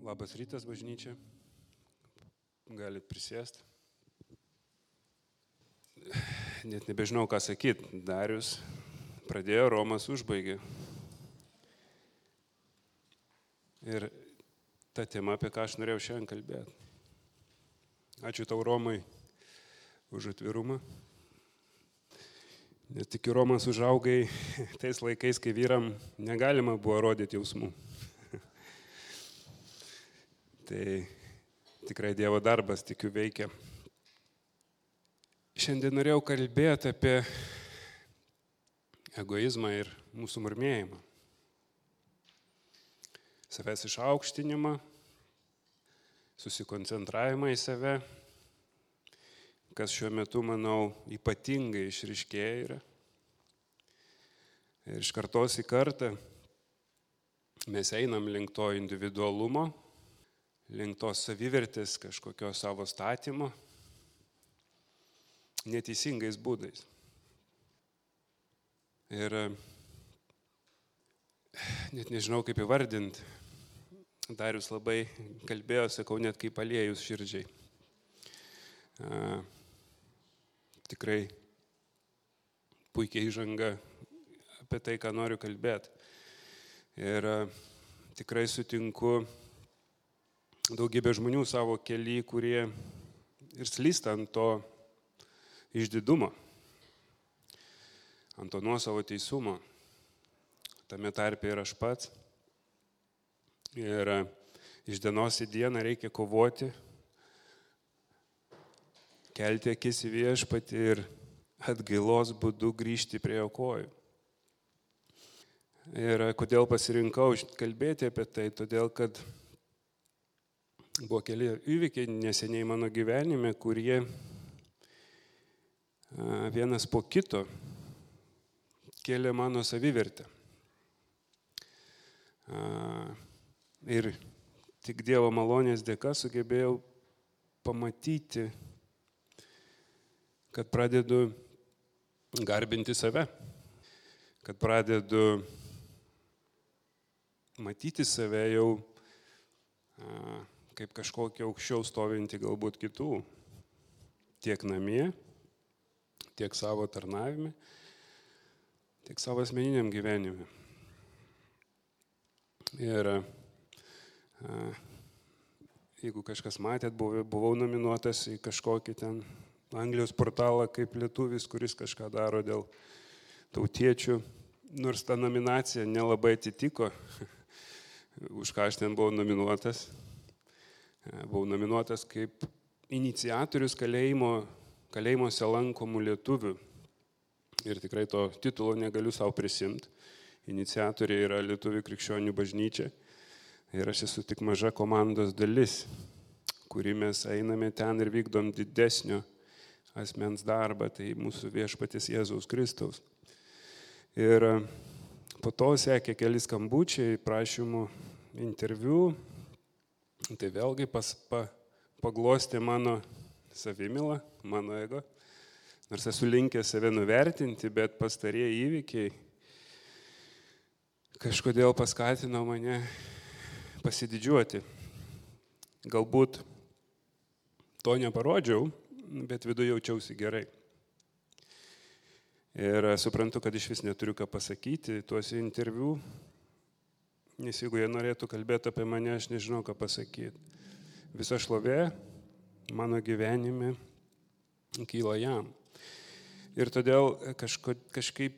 Labas rytas, bažnyčia. Galit prisėsti. Net nebežinau, ką sakyti. Darius pradėjo, Romas užbaigė. Ir ta tema, apie ką aš norėjau šiandien kalbėti. Ačiū tau, Romai, už atvirumą. Nes tik Romas užaugai tais laikais, kai vyram negalima buvo rodyti jausmų. Tai tikrai Dievo darbas, tikiu, veikia. Šiandien norėjau kalbėti apie egoizmą ir mūsų murmėjimą. Savęs išaukštinimą, susikoncentravimą į save kas šiuo metu, manau, ypatingai išriškėja yra. Ir iš kartos į kartą mes einam link to individualumo, link tos savivertės kažkokio savo statymo neteisingais būdais. Ir net nežinau kaip įvardinti. Darius labai kalbėjo, sakau, net kaip aliejus širdžiai tikrai puikiai įžanga apie tai, ką noriu kalbėti. Ir e, tikrai sutinku daugybę žmonių savo keli, kurie ir slysta ant to išdidumo, ant to nuosavo teisumo. Tame tarpe ir aš pats. Ir iš dienos į dieną reikia kovoti kelti akis į viešpatį ir atgailos būdu grįžti prie jo kojų. Ir kodėl pasirinkau kalbėti apie tai? Todėl, kad buvo keli įvykiai neseniai mano gyvenime, kurie vienas po kito kėlė mano savivertę. Ir tik Dievo malonės dėka sugebėjau pamatyti kad pradedu garbinti save, kad pradedu matyti save jau kaip kažkokį aukščiau stovinti galbūt kitų, tiek namie, tiek savo tarnavime, tiek savo asmeniniam gyvenime. Ir jeigu kažkas matėt, buvau nominuotas į kažkokį ten Anglijos portalą kaip lietuvis, kuris kažką daro dėl tautiečių, nors ta nominacija nelabai atitiko, už ką aš ten buvau nominuotas. Buvau nominuotas kaip iniciatorius kalėjimo, kalėjimuose lankomų lietuvių. Ir tikrai to titulo negaliu savo prisimti. Iniciatoriai yra Lietuvių krikščionių bažnyčia. Ir aš esu tik maža komandos dalis, kuri mes einame ten ir vykdom didesnio asmens darbą, tai mūsų viešpatis Jėzaus Kristaus. Ir e, po to sekė keli skambučiai, prašymų interviu, tai vėlgi pas, pa, paglostė mano savimilą, mano ego. Nors esu linkęs save nuvertinti, bet pastarieji įvykiai kažkodėl paskatino mane pasididžiuoti. Galbūt to neparodžiau, bet viduje jaučiausi gerai. Ir suprantu, kad iš vis neturiu ką pasakyti tuose interviu, nes jeigu jie norėtų kalbėti apie mane, aš nežinau, ką pasakyti. Visa šlovė mano gyvenime kyla jam. Ir todėl kažko, kažkaip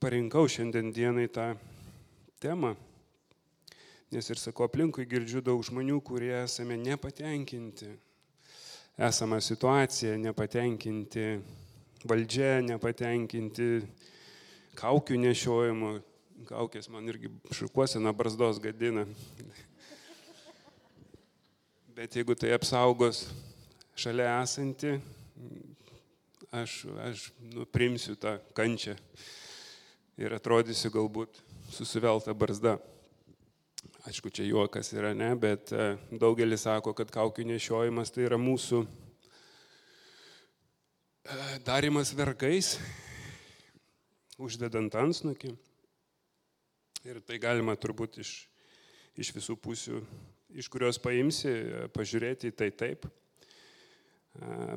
parinkau šiandien dienai tą temą, nes ir sakau, aplinkui girdžiu daug žmonių, kurie esame nepatenkinti esamą situaciją, nepatenkinti valdžia, nepatenkinti kaukių nešiojimu. Kaukės man irgi šukuosina barzdos gadina. Bet jeigu tai apsaugos šalia esanti, aš, aš nuprimsiu tą kančią ir atrodysiu galbūt susivelta barzda. Aišku, čia juokas yra, ne, bet e, daugelis sako, kad kaukių nešiojimas tai yra mūsų e, darimas vergais, uždedant ansnukį. Ir tai galima turbūt iš, iš visų pusių iš kurios paimsi, pažiūrėti į tai taip.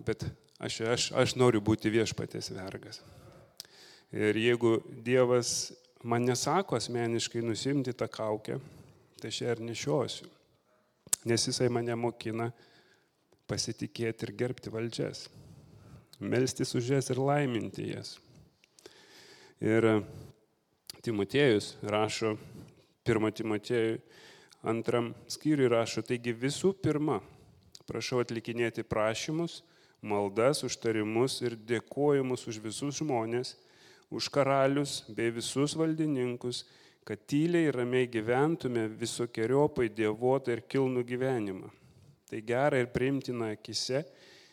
Bet aš, aš, aš noriu būti viešpatės vergas. Ir jeigu Dievas man nesako asmeniškai nusimti tą kaukę, tai aš ją ir nešiosiu. Nes jisai mane mokina pasitikėti ir gerbti valdžias, melstis už jas ir laiminti jas. Ir Timotėjus rašo, pirmą Timotėjų antram skyriui rašo, taigi visų pirma, prašau atlikinėti prašymus, maldas, užtarimus ir dėkojimus už visus žmonės, už karalius bei visus valdininkus, kad tyliai ir ramiai gyventume visokiojopai dievotą ir kilnų gyvenimą. Tai gera ir priimtina akise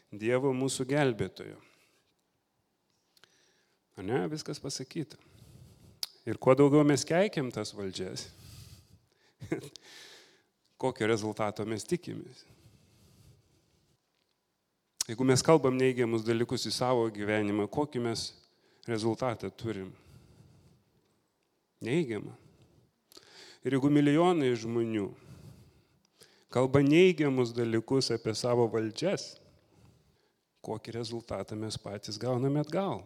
Dievo mūsų gelbėtojo. Ne, viskas pasakyta. Ir kuo daugiau mes keikiam tas valdžias, kokio rezultato mes tikimės. Jeigu mes kalbam neigiamus dalykus į savo gyvenimą, kokį mes rezultatą turim? Neigiamą. Ir jeigu milijonai žmonių kalba neigiamus dalykus apie savo valdžias, kokį rezultatą mes patys gauname atgal?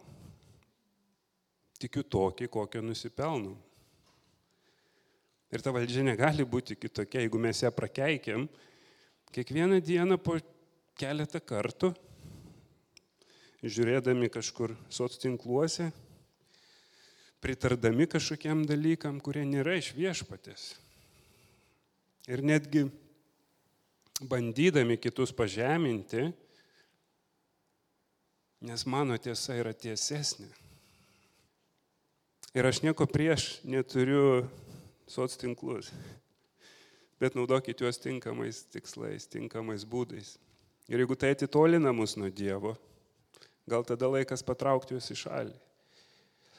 Tikiu tokį, kokio nusipelnom. Ir ta valdžia negali būti kitokia, jeigu mes ją prakeikiam kiekvieną dieną po keletą kartų, žiūrėdami kažkur soc tinkluose, pritardami kažkokiam dalykam, kurie nėra iš viešpatės. Ir netgi bandydami kitus pažeminti, nes mano tiesa yra tiesesnė. Ir aš nieko prieš neturiu soc tinklus, bet naudokit juos tinkamais tikslais, tinkamais būdais. Ir jeigu tai atitolina mus nuo Dievo, gal tada laikas patraukti juos į šalį.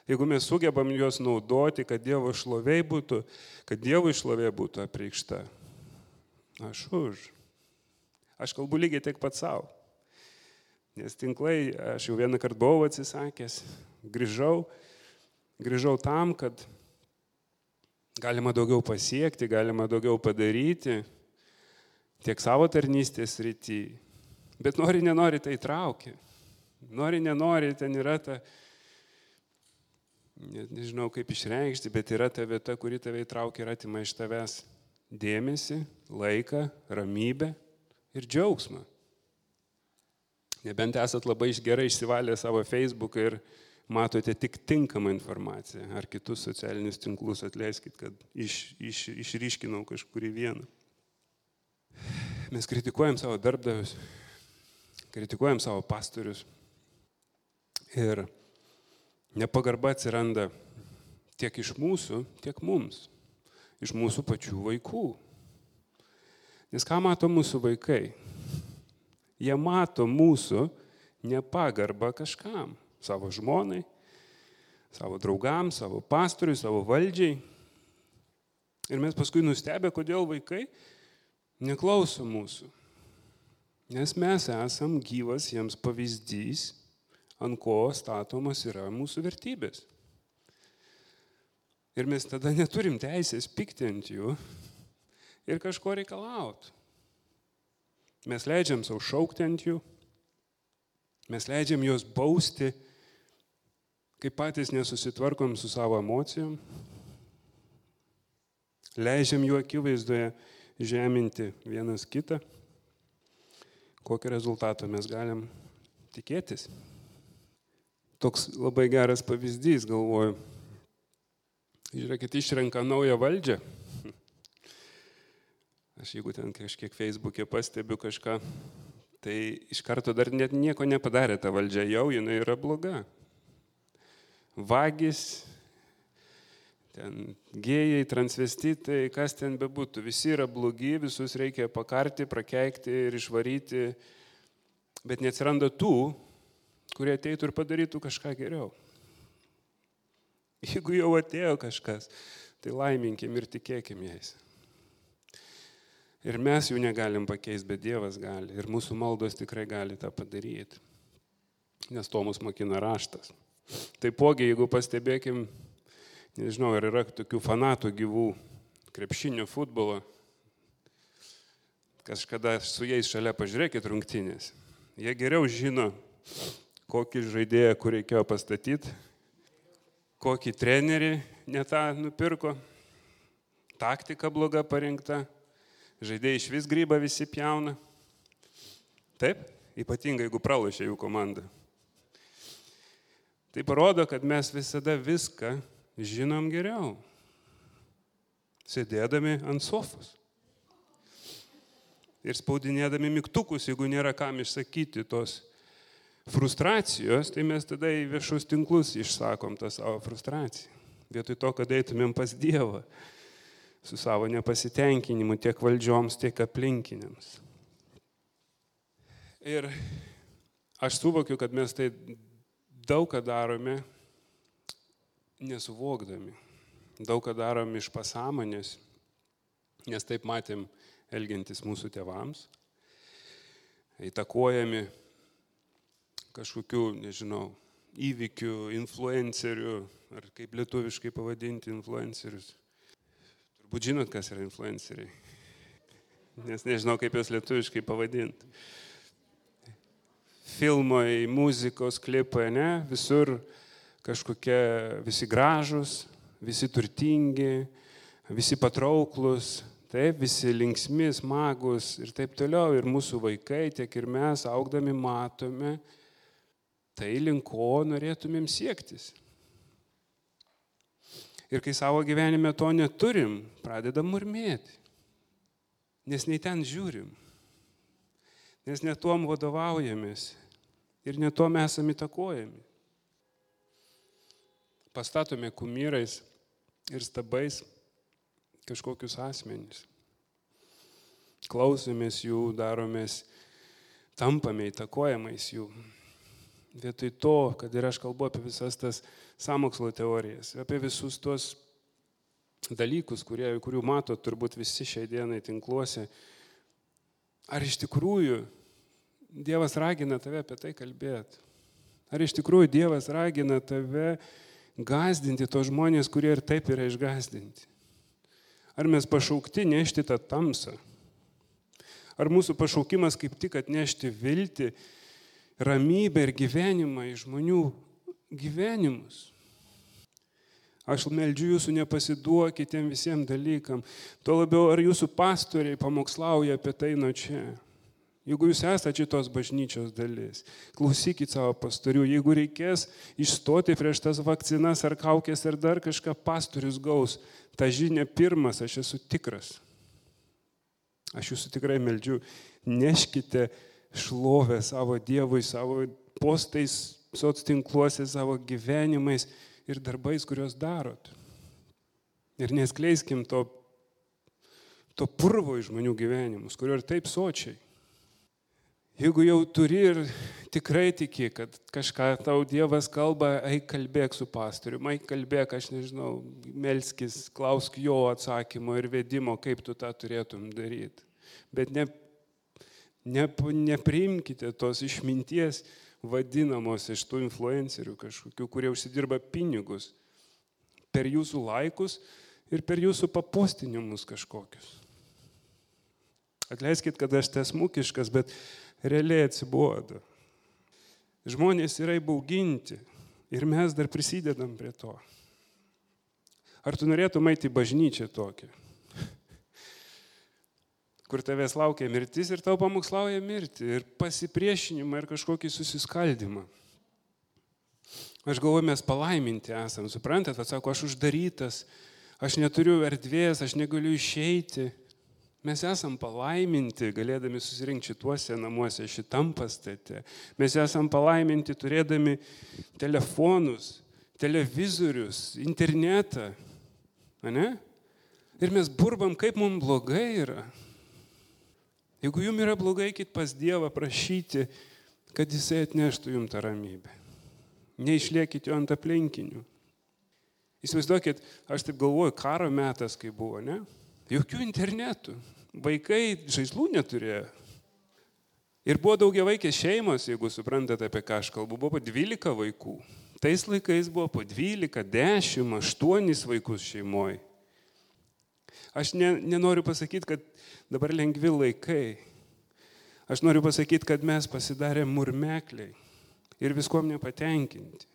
Jeigu mes sugebam juos naudoti, kad Dievo šlovė būtų, kad Dievo šlovė būtų apreikšta, aš už. Aš kalbu lygiai tiek pat savo. Nes tinklai, aš jau vieną kartą buvau atsisakęs, grįžau, grįžau tam, kad galima daugiau pasiekti, galima daugiau padaryti tiek savo tarnystės rytį, bet nori, nenori tai traukia. Nori, nenori, ten yra ta, net nežinau kaip išreikšti, bet yra ta vieta, kuri tave įtraukia ir atima iš tavęs dėmesį, laiką, ramybę ir džiaugsmą. Nebent esat labai gerai išsivalę savo Facebooką ir matote tik tinkamą informaciją ar kitus socialinius tinklus, atleiskit, kad iš, iš, išryškinau kažkurį vieną. Mes kritikuojam savo darbdavius, kritikuojam savo pastorius ir nepagarba atsiranda tiek iš mūsų, tiek mums, iš mūsų pačių vaikų. Nes ką mato mūsų vaikai? Jie mato mūsų nepagarbą kažkam savo žmonai, savo draugams, savo pastoriui, savo valdžiai. Ir mes paskui nustebę, kodėl vaikai neklauso mūsų. Nes mes esam gyvas jiems pavyzdys, ant ko statomas yra mūsų vertybės. Ir mes tada neturim teisės pikti ant jų ir kažko reikalauti. Mes leidžiam savo šaukti ant jų, mes leidžiam juos bausti kai patys nesusitvarkom su savo emocijom, leidžiam jų akivaizdoje žeminti vienas kitą, kokio rezultato mes galim tikėtis. Toks labai geras pavyzdys, galvoju. Žiūrėkit, išrenka naują valdžią. Aš jeigu ten kažkiek Facebook'e pastebiu kažką, tai iš karto dar net nieko nepadarė ta valdžia, jau jinai yra bloga vagis, ten gėjai, transvestitai, kas ten bebūtų, visi yra blogi, visus reikia pakarti, prakeikti ir išvaryti, bet neatsiranda tų, kurie ateitų ir padarytų kažką geriau. Jeigu jau atėjo kažkas, tai laiminkim ir tikėkim jais. Ir mes jų negalim pakeisti, bet Dievas gali. Ir mūsų maldos tikrai gali tą padaryti. Nes to mus mokina raštas. Taipogi, jeigu pastebėkim, nežinau, ar yra tokių fanatų gyvų krepšinio futbolo, kažkada su jais šalia pažiūrėkit rungtynės. Jie geriau žino, kokį žaidėją, kur reikėjo pastatyti, kokį trenerį ne tą nupirko, taktika bloga parinkta, žaidėjai iš vis grybą visi pjauna. Taip, ypatingai jeigu pralašė jų komanda. Tai parodo, kad mes visada viską žinom geriau, sėdėdami ant sofos. Ir spaudinėdami mygtukus, jeigu nėra kam išsakyti tos frustracijos, tai mes tada į viešus tinklus išsakom tą savo frustraciją. Vietoj to, kad eitumėm pas Dievą su savo nepasitenkinimu tiek valdžioms, tiek aplinkiniams. Ir aš suvokiu, kad mes tai daug ką darome nesuvokdami. Daug ką darom iš pasąmonės, nes taip matėm elgiantis mūsų tėvams, įtakojami kažkokių, nežinau, įvykių, influencerių, ar kaip lietuviškai pavadinti influencerius. Turbūt žinot, kas yra influenceriai. Nes nežinau, kaip juos lietuviškai pavadinti. Filmai, muzikos klipai, ne, visur kažkokie visi gražus, visi turtingi, visi patrauklus, taip, visi linksmi, smagus ir taip toliau. Ir mūsų vaikai, tiek ir mes, augdami, matome, tai link ko norėtumėm siektis. Ir kai savo gyvenime to neturim, pradedam murmėti. Nes nei ten žiūrim. Nes netuom vadovaujamės. Ir netuom esame įtakojami. Pastatome kumyrais ir stabais kažkokius asmenys. Klausomės jų, daromės, tampame įtakojamais jų. Vietoj to, kad ir aš kalbu apie visas tas samokslo teorijas, apie visus tuos dalykus, kurie, kurių mato turbūt visi šiai dienai tinkluose, ar iš tikrųjų Dievas ragina tave apie tai kalbėti? Ar iš tikrųjų Dievas ragina tave gazdinti tos žmonės, kurie ir taip yra išgazdinti? Ar mes pašaukti nešti tą tamsą? Ar mūsų pašaukimas kaip tik atnešti viltį ramybę ir gyvenimą į žmonių gyvenimus. Aš meldžiu jūsų nepasiduokite tiem visiems dalykam. Tuo labiau, ar jūsų pastoriai pamokslauja apie tai nuo čia. Jeigu jūs esate šitos bažnyčios dalis, klausykit savo pastorių. Jeigu reikės išstoti prieš tas vakcinas ar kaukės ar dar kažką, pastorius gaus. Ta žinia pirmas, aš esu tikras. Aš jūsų tikrai meldžiu, neškite šlovę savo Dievui, savo postais, soc tinkluose, savo gyvenimais ir darbais, kuriuos darot. Ir neskleiskim to, to purvo iš žmonių gyvenimus, kurio ir taip sočiai. Jeigu jau turi ir tikrai tiki, kad kažką tau Dievas kalba, eik kalbėk su pastoriu, eik kalbėk, aš nežinau, melskis, klausk jo atsakymo ir vedimo, kaip tu tą turėtum daryti. Bet ne Ne, nepriimkite tos išminties vadinamos iš tų influencerių kažkokių, kurie užsidirba pinigus per jūsų laikus ir per jūsų papostinimus kažkokius. Atleiskit, kad aš tesmukiškas, bet realiai atsibodo. Žmonės yra įbauginti ir mes dar prisidedam prie to. Ar tu norėtum eiti į bažnyčią tokią? Kur tavęs laukia mirtis ir tau pamokslauja mirti ir pasipriešinimą ir kažkokį susiskaldimą. Aš galvoju, mes palaiminti esam, suprantat, atsako, aš uždarytas, aš neturiu erdvės, aš negaliu išeiti. Mes esam palaiminti, galėdami susirinkti šituose namuose, šitam pastate. Mes esam palaiminti turėdami telefonus, televizorius, internetą. Ne? Ir mes burbam, kaip mums blogai yra. Jeigu jums yra blogai, eikit pas Dievą prašyti, kad Jisai atneštų jums tą ramybę. Neišliekit jo ant aplinkinių. Įsivaizduokit, aš taip galvoju, karo metas, kai buvo, ne? Jokių internetų. Vaikai žaislų neturėjo. Ir buvo daugia vaikės šeimos, jeigu suprantate, apie ką aš kalbu, buvo po 12 vaikų. Tais laikais buvo po 12, 10, 8 vaikus šeimoje. Aš ne, nenoriu pasakyti, kad dabar lengvi laikai. Aš noriu pasakyti, kad mes pasidarėm murmekliai ir viskuom nepatenkinti.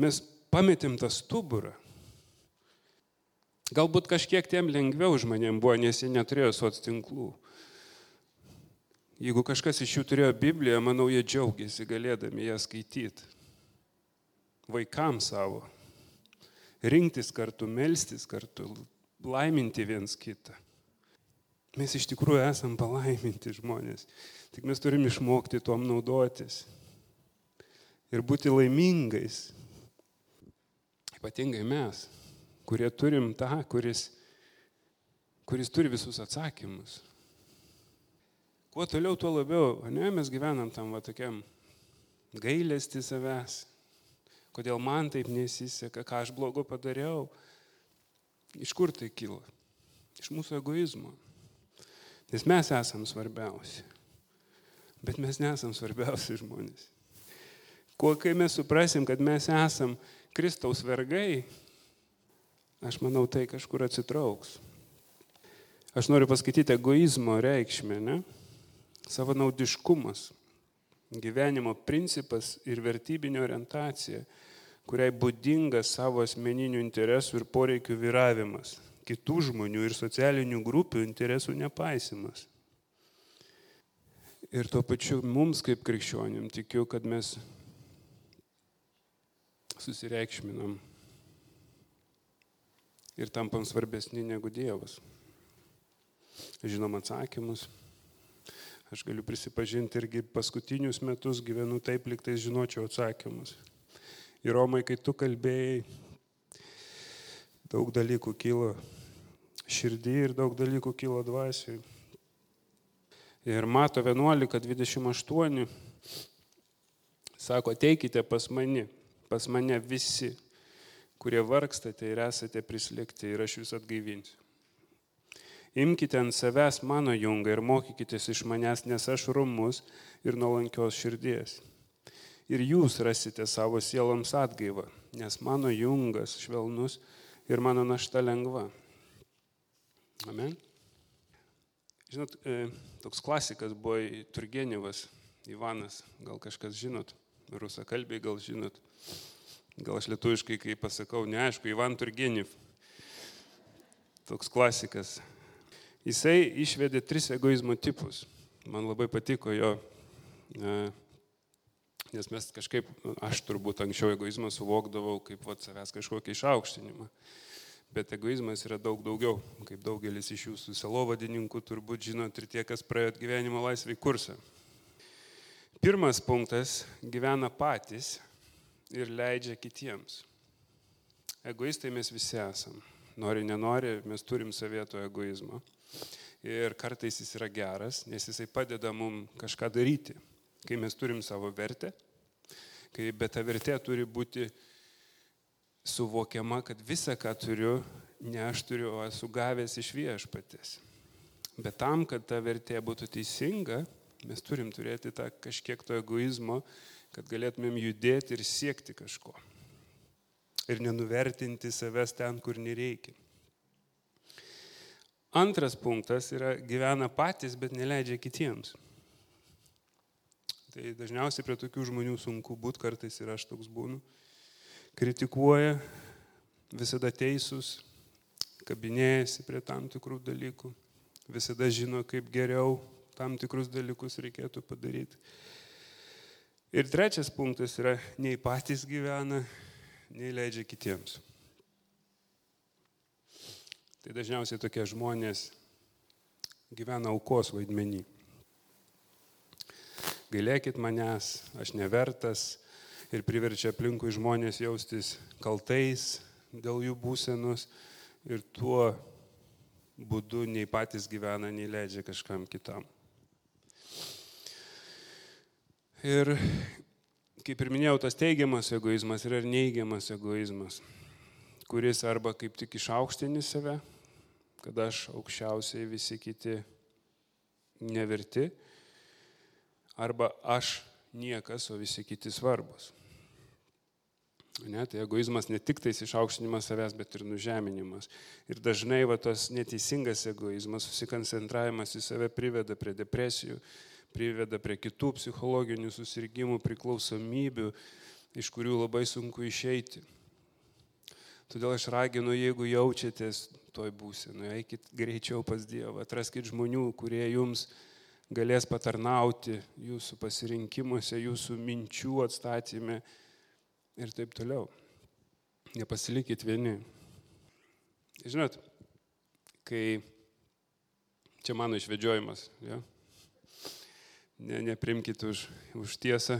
Mes pametėm tą stuburą. Galbūt kažkiek tiem lengviau žmonėm buvo, nes jie neturėjo soc tinklų. Jeigu kažkas iš jų turėjo Bibliją, manau, jie džiaugiasi galėdami ją skaityti. Vaikams savo. Rinktis kartu, melstis kartu, laiminti viens kitą. Mes iš tikrųjų esam palaiminti žmonės, tik mes turim išmokti tuom naudotis ir būti laimingais. Ypatingai mes, kurie turim tą, kuris, kuris turi visus atsakymus. Kuo toliau, tuo labiau, ne, mes gyvenam tam va tokiam gailesti savęs, kodėl man taip nesiseka, ką aš blogo padariau. Iš kur tai kyla? Iš mūsų egoizmo. Nes mes esam svarbiausi. Bet mes nesam svarbiausi žmonės. Kuo kai mes suprasim, kad mes esam Kristaus vergai, aš manau, tai kažkur atsitrauks. Aš noriu paskaityti egoizmo reikšmę, ne? Savanaudiškumas, gyvenimo principas ir vertybinė orientacija kuriai būdingas savo asmeninių interesų ir poreikių vyravimas, kitų žmonių ir socialinių grupių interesų nepaisimas. Ir tuo pačiu mums kaip krikščionim tikiu, kad mes susireikšminam ir tampam svarbesni negu Dievas. Žinom atsakymus. Aš galiu prisipažinti irgi paskutinius metus gyvenu taip, liktai žinočiau atsakymus. Ir Romai, kai tu kalbėjai, daug dalykų kilo širdį ir daug dalykų kilo dvasiai. Ir mato 11.28 sako, ateikite pas mane, pas mane visi, kurie vargstate ir esate prislėgti ir aš jūs atgaivinsiu. Imkite ant savęs mano jungą ir mokykitės iš manęs, nes aš rumus ir nuolankios širdies ir jūs rasite savo sieloms atgaivą, nes mano jungas švelnus ir mano našta lengva. Amen. Žinot, e, toks klasikas buvo Turgenevas, Ivanas, gal kažkas žinot, rusakalbiai gal žinot, gal aš lietuviškai, kai pasakau, neaišku, Ivan Turgenev, toks klasikas. Jisai išvedė tris egoizmo tipus. Man labai patiko jo e, Nes mes kažkaip, aš turbūt anksčiau egoizmą suvokdavau kaip vat, savęs kažkokį išaukštinimą. Bet egoizmas yra daug daugiau, kaip daugelis iš jūsų selovadininkų turbūt žinot ir tie, kas praėjo gyvenimo laisvai kursą. Pirmas punktas - gyvena patys ir leidžia kitiems. Egoistai mes visi esam. Nori, nenori, mes turim savieto egoizmo. Ir kartais jis yra geras, nes jisai padeda mums kažką daryti kai mes turim savo vertę, kai bet ta vertė turi būti suvokiama, kad visa, ką turiu, ne aš turiu, o esu gavęs iš viešpatės. Bet tam, kad ta vertė būtų teisinga, mes turim turėti tą kažkiek to egoizmo, kad galėtumėm judėti ir siekti kažko. Ir nenuvertinti savęs ten, kur nereikia. Antras punktas yra gyvena patys, bet neleidžia kitiems. Tai dažniausiai prie tokių žmonių sunku būti, kartais ir aš toks būnu. Kritikuoja, visada teisūs, kabinėjasi prie tam tikrų dalykų, visada žino, kaip geriau tam tikrus dalykus reikėtų padaryti. Ir trečias punktas yra, nei patys gyvena, nei leidžia kitiems. Tai dažniausiai tokie žmonės gyvena aukos vaidmenį gailėkit manęs, aš nevertas ir priverčia aplinkui žmonės jaustis kaltais dėl jų būsenos ir tuo būdu nei patys gyvena, nei leidžia kažkam kitam. Ir kaip ir minėjau, tas teigiamas egoizmas yra ir neigiamas egoizmas, kuris arba kaip tik išaukštini save, kad aš aukščiausiai visi kiti neverti, arba aš niekas, o visi kiti svarbus. Ne, tai egoizmas ne tik tais išaukštinimas savęs, bet ir nužeminimas. Ir dažnai va, tas neteisingas egoizmas, susikoncentravimas į save priveda prie depresijų, priveda prie kitų psichologinių susirgymų, priklausomybių, iš kurių labai sunku išeiti. Todėl aš raginu, jeigu jaučiatės toj būsenoje, eikit greičiau pas Dievą, atraskit žmonių, kurie jums galės patarnauti jūsų pasirinkimuose, jūsų minčių atstatymė ir taip toliau. Nepasilikit vieni. Žinot, kai čia mano išvedžiojimas, ja? ne, neprimkite už, už tiesą,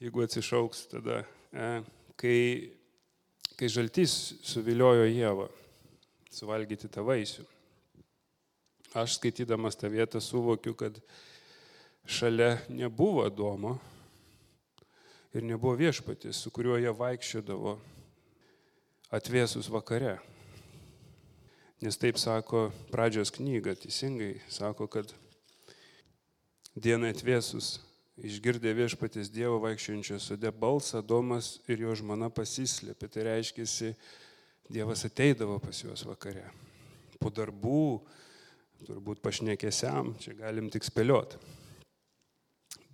jeigu atsišauks tada. E, kai kai žaltys suviliojo Jėvą suvalgyti tą vaisių. Aš skaitydamas tą vietą suvokiu, kad šalia nebuvo Domo ir nebuvo viešpatis, su kuriuo jie vaikščiodavo atvėsus vakare. Nes taip sako pradžios knyga, teisingai sako, kad dieną atvėsus Išgirdė viešpatės Dievo vaikščiančio sode balsą, Domas ir jo žmona pasislėpė. Tai reiškia, Dievas ateidavo pas juos vakare. Po darbų, turbūt pašnekėsiam, čia galim tik spėlioti.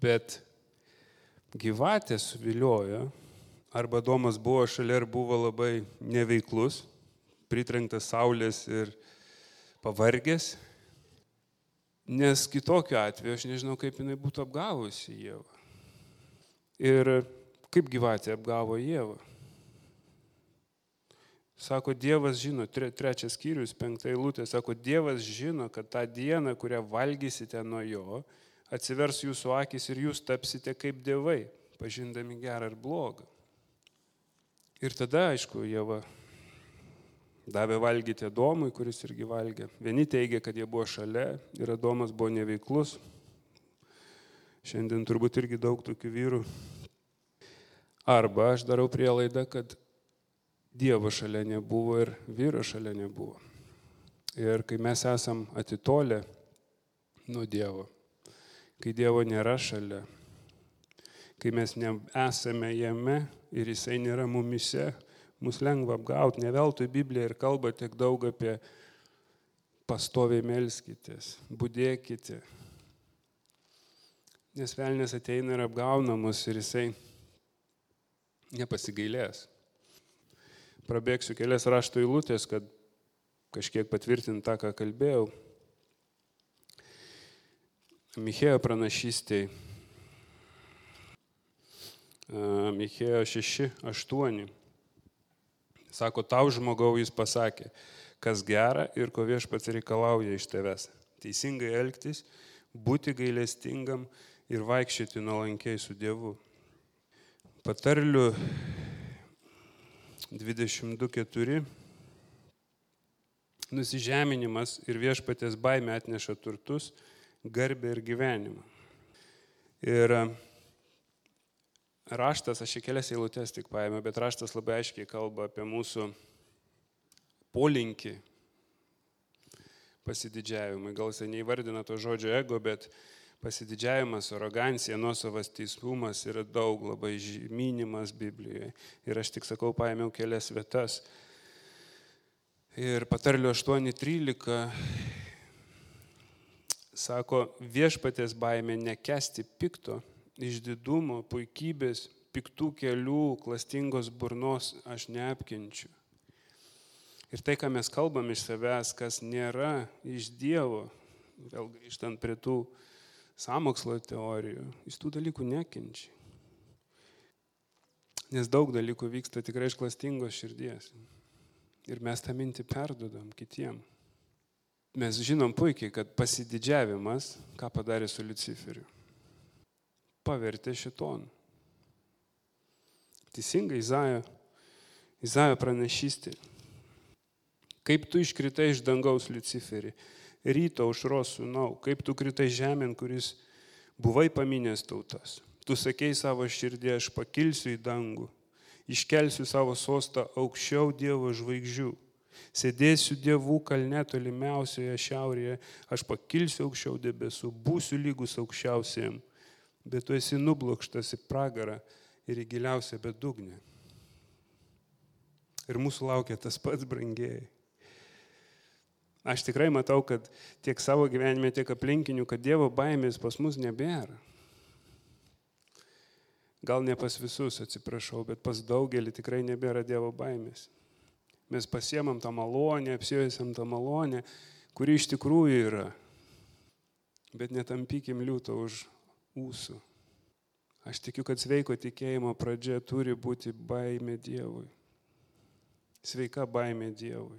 Bet gyvatė suviliojo, arba Domas buvo šalia ir buvo labai neveiklus, pritrenktas saulės ir pavargęs, Nes kitokiu atveju aš nežinau, kaip jinai būtų apgavusi Jėvą. Ir kaip gyvatė apgavo Jėvą. Sako, Dievas žino, tre, trečias skyrius, penkta eilutė, sako, Dievas žino, kad tą dieną, kurią valgysite nuo jo, atsivers jūsų akis ir jūs tapsite kaip dievai, pažindami gerą ir blogą. Ir tada, aišku, Jėva davė valgyti Adomui, kuris irgi valgė. Vieni teigia, kad jie buvo šalia ir Adomas buvo neveiklus. Šiandien turbūt irgi daug tokių vyrų. Arba aš darau prielaidą, kad Dievo šalia nebuvo ir vyro šalia nebuvo. Ir kai mes esam atitolę nuo Dievo, kai Dievo nėra šalia, kai mes nesame jame ir Jisai nėra mumise, mus lengva apgauti, ne veltui Biblija ir kalba tiek daug apie pastoviai melskitės, būdėkite. Nes velnės ateina ir apgauna mus ir jisai nepasigailės. Prabėgsiu kelias rašto eilutės, kad kažkiek patvirtint tą, ką kalbėjau. Michėjo pranašystėje. Michėjo 6, 8. Sako, tau žmogau jis pasakė, kas gera ir ko viešpats reikalauja iš tavęs. Teisingai elgtis, būti gailestingam ir vaikščioti nuolankiai su Dievu. Patarlių 22.4. Nusižeminimas ir viešpatės baime atneša turtus, garbę ir gyvenimą. Ir raštas, aš į kelias eilutes tik paėmiau, bet raštas labai aiškiai kalba apie mūsų polinkį pasididžiavimui. Gal jisai neįvardina to žodžio ego, bet pasididžiavimas, arogancija, nuosavas teismumas yra daug labai minimas Biblijoje. Ir aš tik sakau, paėmiau kelias vietas. Ir patarliu 8.13 sako, viešpatės baimė nekesti pikto išdidumo, puikybės, piktų kelių, klastingos burnos aš neapkenčiu. Ir tai, ką mes kalbam iš savęs, kas nėra iš Dievo, vėl grįžtant prie tų samokslo teorijų, jis tų dalykų nekenčia. Nes daug dalykų vyksta tikrai iš klastingos širdies. Ir mes tą mintį perdodam kitiem. Mes žinom puikiai, kad pasididžiavimas, ką padarė su Luciferiu pavertė šitonu. Teisingai, Izaijo, Izaijo pranašystė. Kaip tu iškritai iš dangaus Luciferį, ryto užros sūnau, kaip tu kritai žemėn, kuris buvai paminęs tautas. Tu sakei savo širdį, aš pakilsiu į dangų, iškelsiu savo sostą aukščiau Dievo žvaigždžių. Sėdėsiu dievų kalne tolimiausioje šiaurėje, aš pakilsiu aukščiau debesų, būsiu lygus aukščiausiam bet tu esi nublokštas į pragarą ir į giliausią bedugnę. Ir mūsų laukia tas pats brangiai. Aš tikrai matau, kad tiek savo gyvenime, tiek aplinkinių, kad Dievo baimės pas mus nebėra. Gal ne pas visus, atsiprašau, bet pas daugelį tikrai nebėra Dievo baimės. Mes pasiemam tą malonę, apsijosiam tą malonę, kuri iš tikrųjų yra. Bet netampykim liūto už ūsų. Aš tikiu, kad sveiko tikėjimo pradžia turi būti baimė Dievui. Sveika baimė Dievui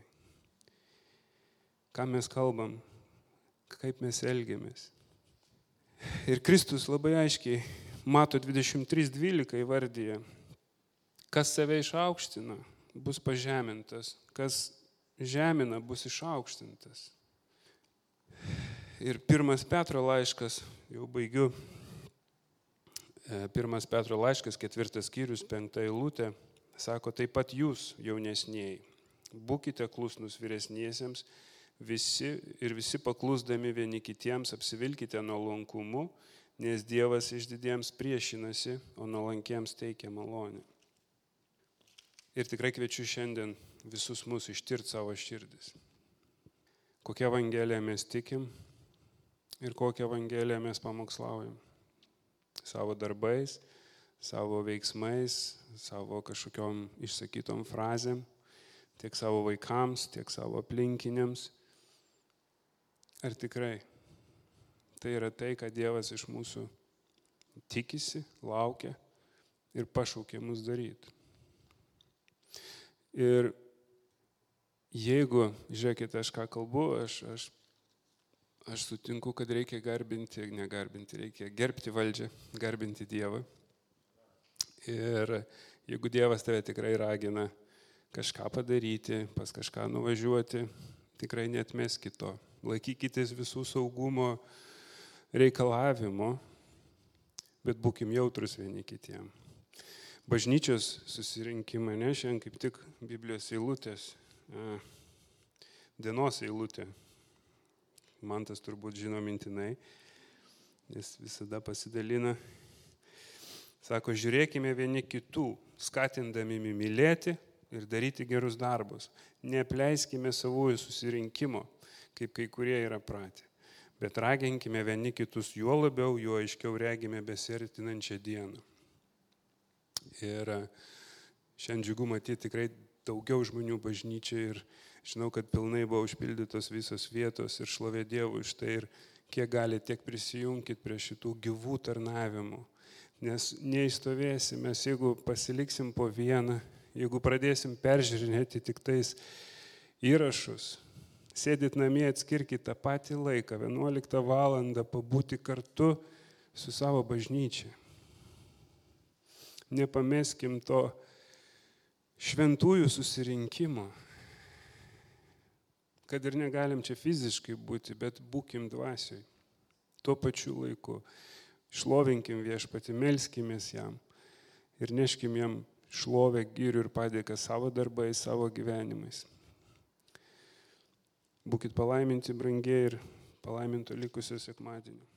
ką mes kalbam, kaip mes elgiamės. Ir Kristus labai aiškiai mato 23.12 įvardyje, kas save išaukština, bus pažemintas, kas žemina, bus išaukštintas. Ir pirmas Petro laiškas, jau baigiu, e, pirmas Petro laiškas, ketvirtas skyrius, penkta eilutė, sako, taip pat jūs, jaunesnėjai, būkite klusnus vyresniesiems visi ir visi paklusdami vieni kitiems apsivilkite nuolankumu, nes Dievas išdidiems priešinasi, o nuolankiems teikia malonę. Ir tikrai kviečiu šiandien visus mus ištirti savo širdis. Kokią evangeliją mes tikim ir kokią evangeliją mes pamokslaujam. Savo darbais, savo veiksmais, savo kažkokiom išsakytom frazėm, tiek savo vaikams, tiek savo aplinkiniams Ar tikrai tai yra tai, ką Dievas iš mūsų tikisi, laukia ir pašaukė mus daryti. Ir jeigu, žiūrėkite, aš ką kalbu, aš, aš, aš sutinku, kad reikia garbinti, negarbinti, reikia gerbti valdžią, garbinti Dievą. Ir jeigu Dievas tave tikrai ragina kažką padaryti, pas kažką nuvažiuoti, tikrai netmes kito laikykitės visų saugumo reikalavimų, bet būkim jautrus vieni kitiem. Bažnyčios susirinkimai, ne, šiandien kaip tik Biblijos eilutės, e, dienos eilutė. Man tas turbūt žino mintinai, jis visada pasidalina. Sako, žiūrėkime vieni kitų, skatindami mylėti ir daryti gerus darbus. Neapleiskime savųjų susirinkimo kaip kai kurie yra pratę. Bet raginkime vieni kitus juo labiau, juo aiškiau regime besertinančią dieną. Ir e, šiandien džiugu matyti tikrai daugiau žmonių bažnyčiai ir žinau, kad pilnai buvo užpildytos visos vietos ir šlovė Dievui už tai ir kiek gali tiek prisijungkit prie šitų gyvų tarnavimų. Nes neįstovėsim mes, jeigu pasiliksim po vieną, jeigu pradėsim peržiūrinėti tik tais įrašus, Sėdit namie, atskirkite tą patį laiką, 11 val. pabūti kartu su savo bažnyčia. Nepameskim to šventųjų susirinkimo, kad ir negalim čia fiziškai būti, bet būkim dvasioj. Tuo pačiu laiku. Šlovinkim viešpati, melskimės jam ir neškim jam šlovę, gyrių ir padėką savo darbais, savo gyvenimais. Būkit palaiminti, brangiai ir palaiminto likusio sekmadienio.